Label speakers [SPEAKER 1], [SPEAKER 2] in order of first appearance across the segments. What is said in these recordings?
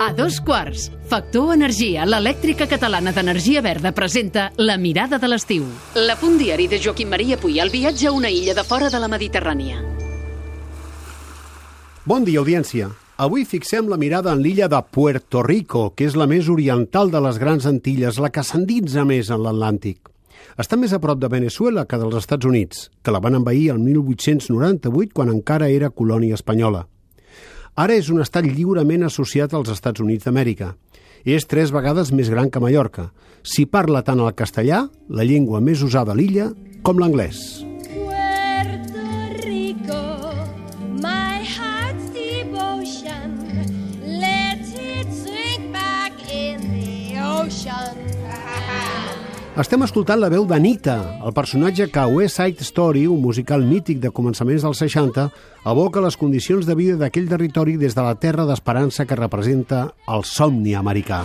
[SPEAKER 1] A dos quarts, Factor Energia, l'elèctrica catalana d'energia verda, presenta La mirada de l'estiu. La punt diari de Joaquim Maria Puy, el viatge a una illa de fora de la Mediterrània.
[SPEAKER 2] Bon dia, audiència. Avui fixem la mirada en l'illa de Puerto Rico, que és la més oriental de les grans Antilles, la que s'endinsa més en l'Atlàntic. Està més a prop de Venezuela que dels Estats Units, que la van envair el 1898 quan encara era colònia espanyola. Ara és un estat lliurement associat als Estats Units d'Amèrica. És tres vegades més gran que Mallorca. S'hi parla tant el castellà, la llengua més usada a l'illa, com l'anglès.
[SPEAKER 3] Puerto
[SPEAKER 2] Estem escoltant la veu d'Anita, el personatge que a West Side Story, un musical mític de començaments dels 60, evoca les condicions de vida d'aquell territori des de la terra d'esperança que representa el somni americà.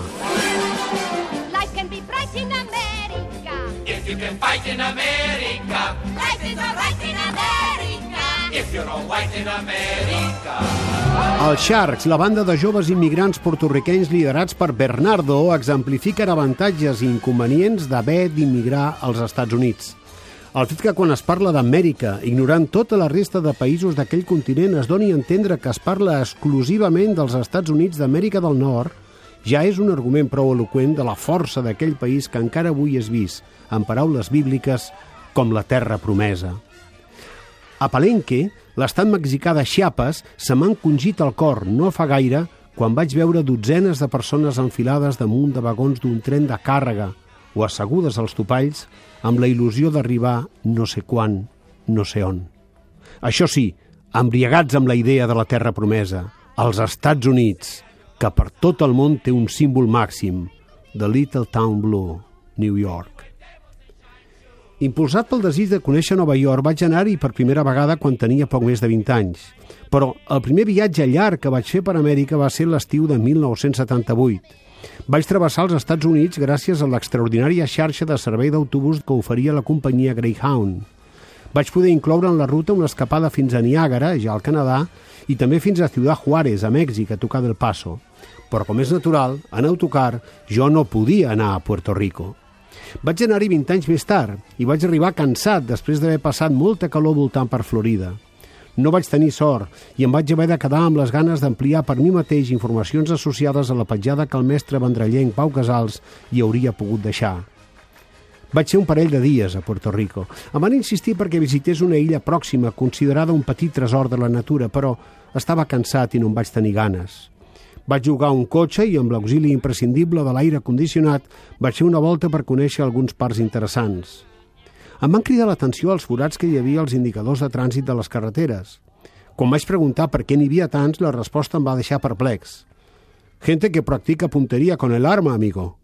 [SPEAKER 3] Life can be bright in America.
[SPEAKER 4] If you can fight in America,
[SPEAKER 3] Life is alright in America.
[SPEAKER 2] Els Sharks, la banda de joves immigrants portorriquenys liderats per Bernardo, exemplifiquen avantatges i inconvenients d'haver d'immigrar als Estats Units. El fet que quan es parla d'Amèrica, ignorant tota la resta de països d'aquell continent, es doni a entendre que es parla exclusivament dels Estats Units d'Amèrica del Nord, ja és un argument prou eloqüent de la força d'aquell país que encara avui és vist, en paraules bíbliques, com la terra promesa. A Palenque, l'estat mexicà de Chiapas, se m'ha encongit el cor no fa gaire quan vaig veure dotzenes de persones enfilades damunt de vagons d'un tren de càrrega o assegudes als topalls amb la il·lusió d'arribar no sé quan, no sé on. Això sí, embriagats amb la idea de la terra promesa, als Estats Units, que per tot el món té un símbol màxim, The Little Town Blue, New York. Impulsat pel desig de conèixer Nova York, vaig anar-hi per primera vegada quan tenia poc més de 20 anys. Però el primer viatge llarg que vaig fer per Amèrica va ser l'estiu de 1978. Vaig travessar els Estats Units gràcies a l'extraordinària xarxa de servei d'autobús que oferia la companyia Greyhound. Vaig poder incloure en la ruta una escapada fins a Niàgara, ja al Canadà, i també fins a Ciudad Juárez, a Mèxic, a tocar del Paso. Però, com és natural, en autocar jo no podia anar a Puerto Rico. Vaig anar-hi 20 anys més tard i vaig arribar cansat després d'haver passat molta calor voltant per Florida. No vaig tenir sort i em vaig haver de quedar amb les ganes d'ampliar per mi mateix informacions associades a la petjada que el mestre vendrellenc Pau Casals hi hauria pogut deixar. Vaig ser un parell de dies a Puerto Rico. Em van insistir perquè visités una illa pròxima, considerada un petit tresor de la natura, però estava cansat i no em vaig tenir ganes. Vaig jugar un cotxe i amb l'auxili imprescindible de l'aire condicionat vaig fer una volta per conèixer alguns parcs interessants. Em van cridar l'atenció als forats que hi havia als indicadors de trànsit de les carreteres. Quan vaig preguntar per què n'hi havia tants, la resposta em va deixar perplex. Gente que practica punteria con el arma, amigo.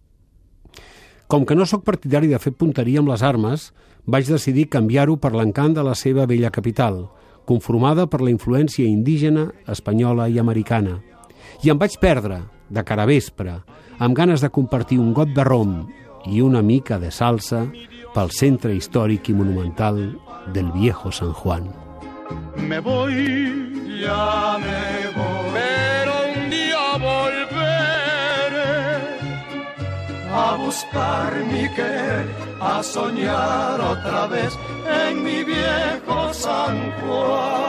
[SPEAKER 2] Com que no sóc partidari de fer punteria amb les armes, vaig decidir canviar-ho per l'encant de la seva vella capital, conformada per la influència indígena, espanyola i americana. I em vaig perdre, de cara vespre, amb ganes de compartir un got de rom i una mica de salsa pel centre històric i monumental del viejo San Juan.
[SPEAKER 5] Me voy, ya me voy. Pero un día volveré a buscar mi querer, a soñar otra vez en mi viejo San Juan.